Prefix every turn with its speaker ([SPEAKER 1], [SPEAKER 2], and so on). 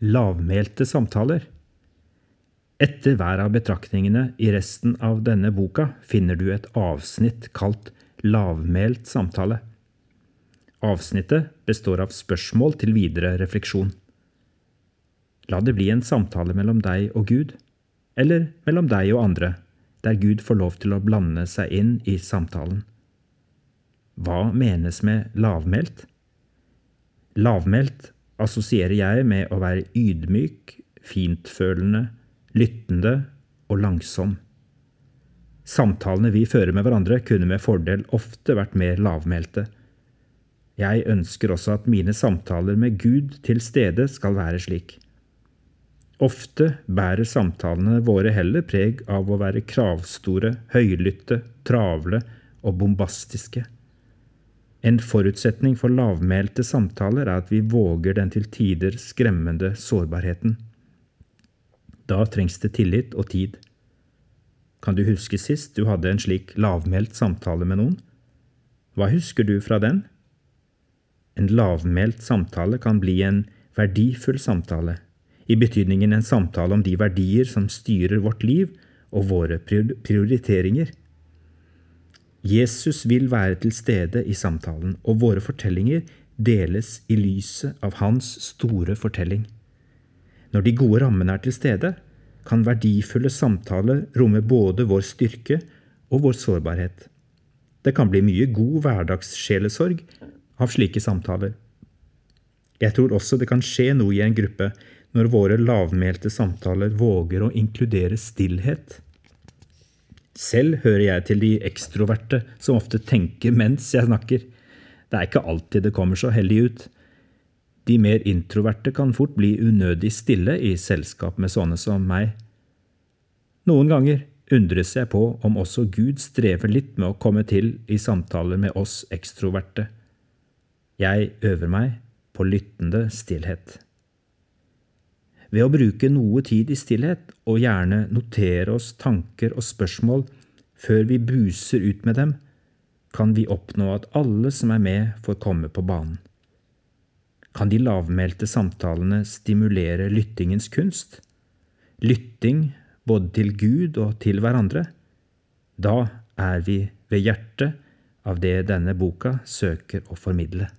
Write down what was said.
[SPEAKER 1] lavmælte samtaler. Etter hver av betraktningene i resten av denne boka finner du et avsnitt kalt Lavmælt samtale. Avsnittet består av spørsmål til videre refleksjon. La det bli en samtale mellom deg og Gud, eller mellom deg og andre, der Gud får lov til å blande seg inn i samtalen. Hva menes med lavmælt? Lavmælt assosierer jeg med å være ydmyk, fintfølende, lyttende og langsom. Samtalene vi fører med hverandre, kunne med fordel ofte vært mer lavmælte. Jeg ønsker også at mine samtaler med Gud til stede skal være slik. Ofte bærer samtalene våre heller preg av å være kravstore, høylytte, travle og bombastiske. En forutsetning for lavmælte samtaler er at vi våger den til tider skremmende sårbarheten. Da trengs det tillit og tid. Kan du huske sist du hadde en slik lavmælt samtale med noen? Hva husker du fra den? En lavmælt samtale kan bli en verdifull samtale, i betydningen en samtale om de verdier som styrer vårt liv og våre prioriteringer. Jesus vil være til stede i samtalen, og våre fortellinger deles i lyset av hans store fortelling. Når de gode rammene er til stede, kan verdifulle samtaler romme både vår styrke og vår sårbarhet. Det kan bli mye god hverdagssjelesorg av slike samtaler. Jeg tror også det kan skje noe i en gruppe når våre lavmælte samtaler våger å inkludere stillhet. Selv hører jeg til de ekstroverte som ofte tenker mens jeg snakker. Det er ikke alltid det kommer så heldig ut. De mer introverte kan fort bli unødig stille i selskap med sånne som meg. Noen ganger undres jeg på om også Gud strever litt med å komme til i samtaler med oss ekstroverte. Jeg øver meg på lyttende stillhet. Ved å bruke noe tid i stillhet, og gjerne notere oss tanker og spørsmål før vi buser ut med dem, kan vi oppnå at alle som er med, får komme på banen. Kan de lavmælte samtalene stimulere lyttingens kunst? Lytting både til Gud og til hverandre? Da er vi ved hjertet av det denne boka søker å formidle.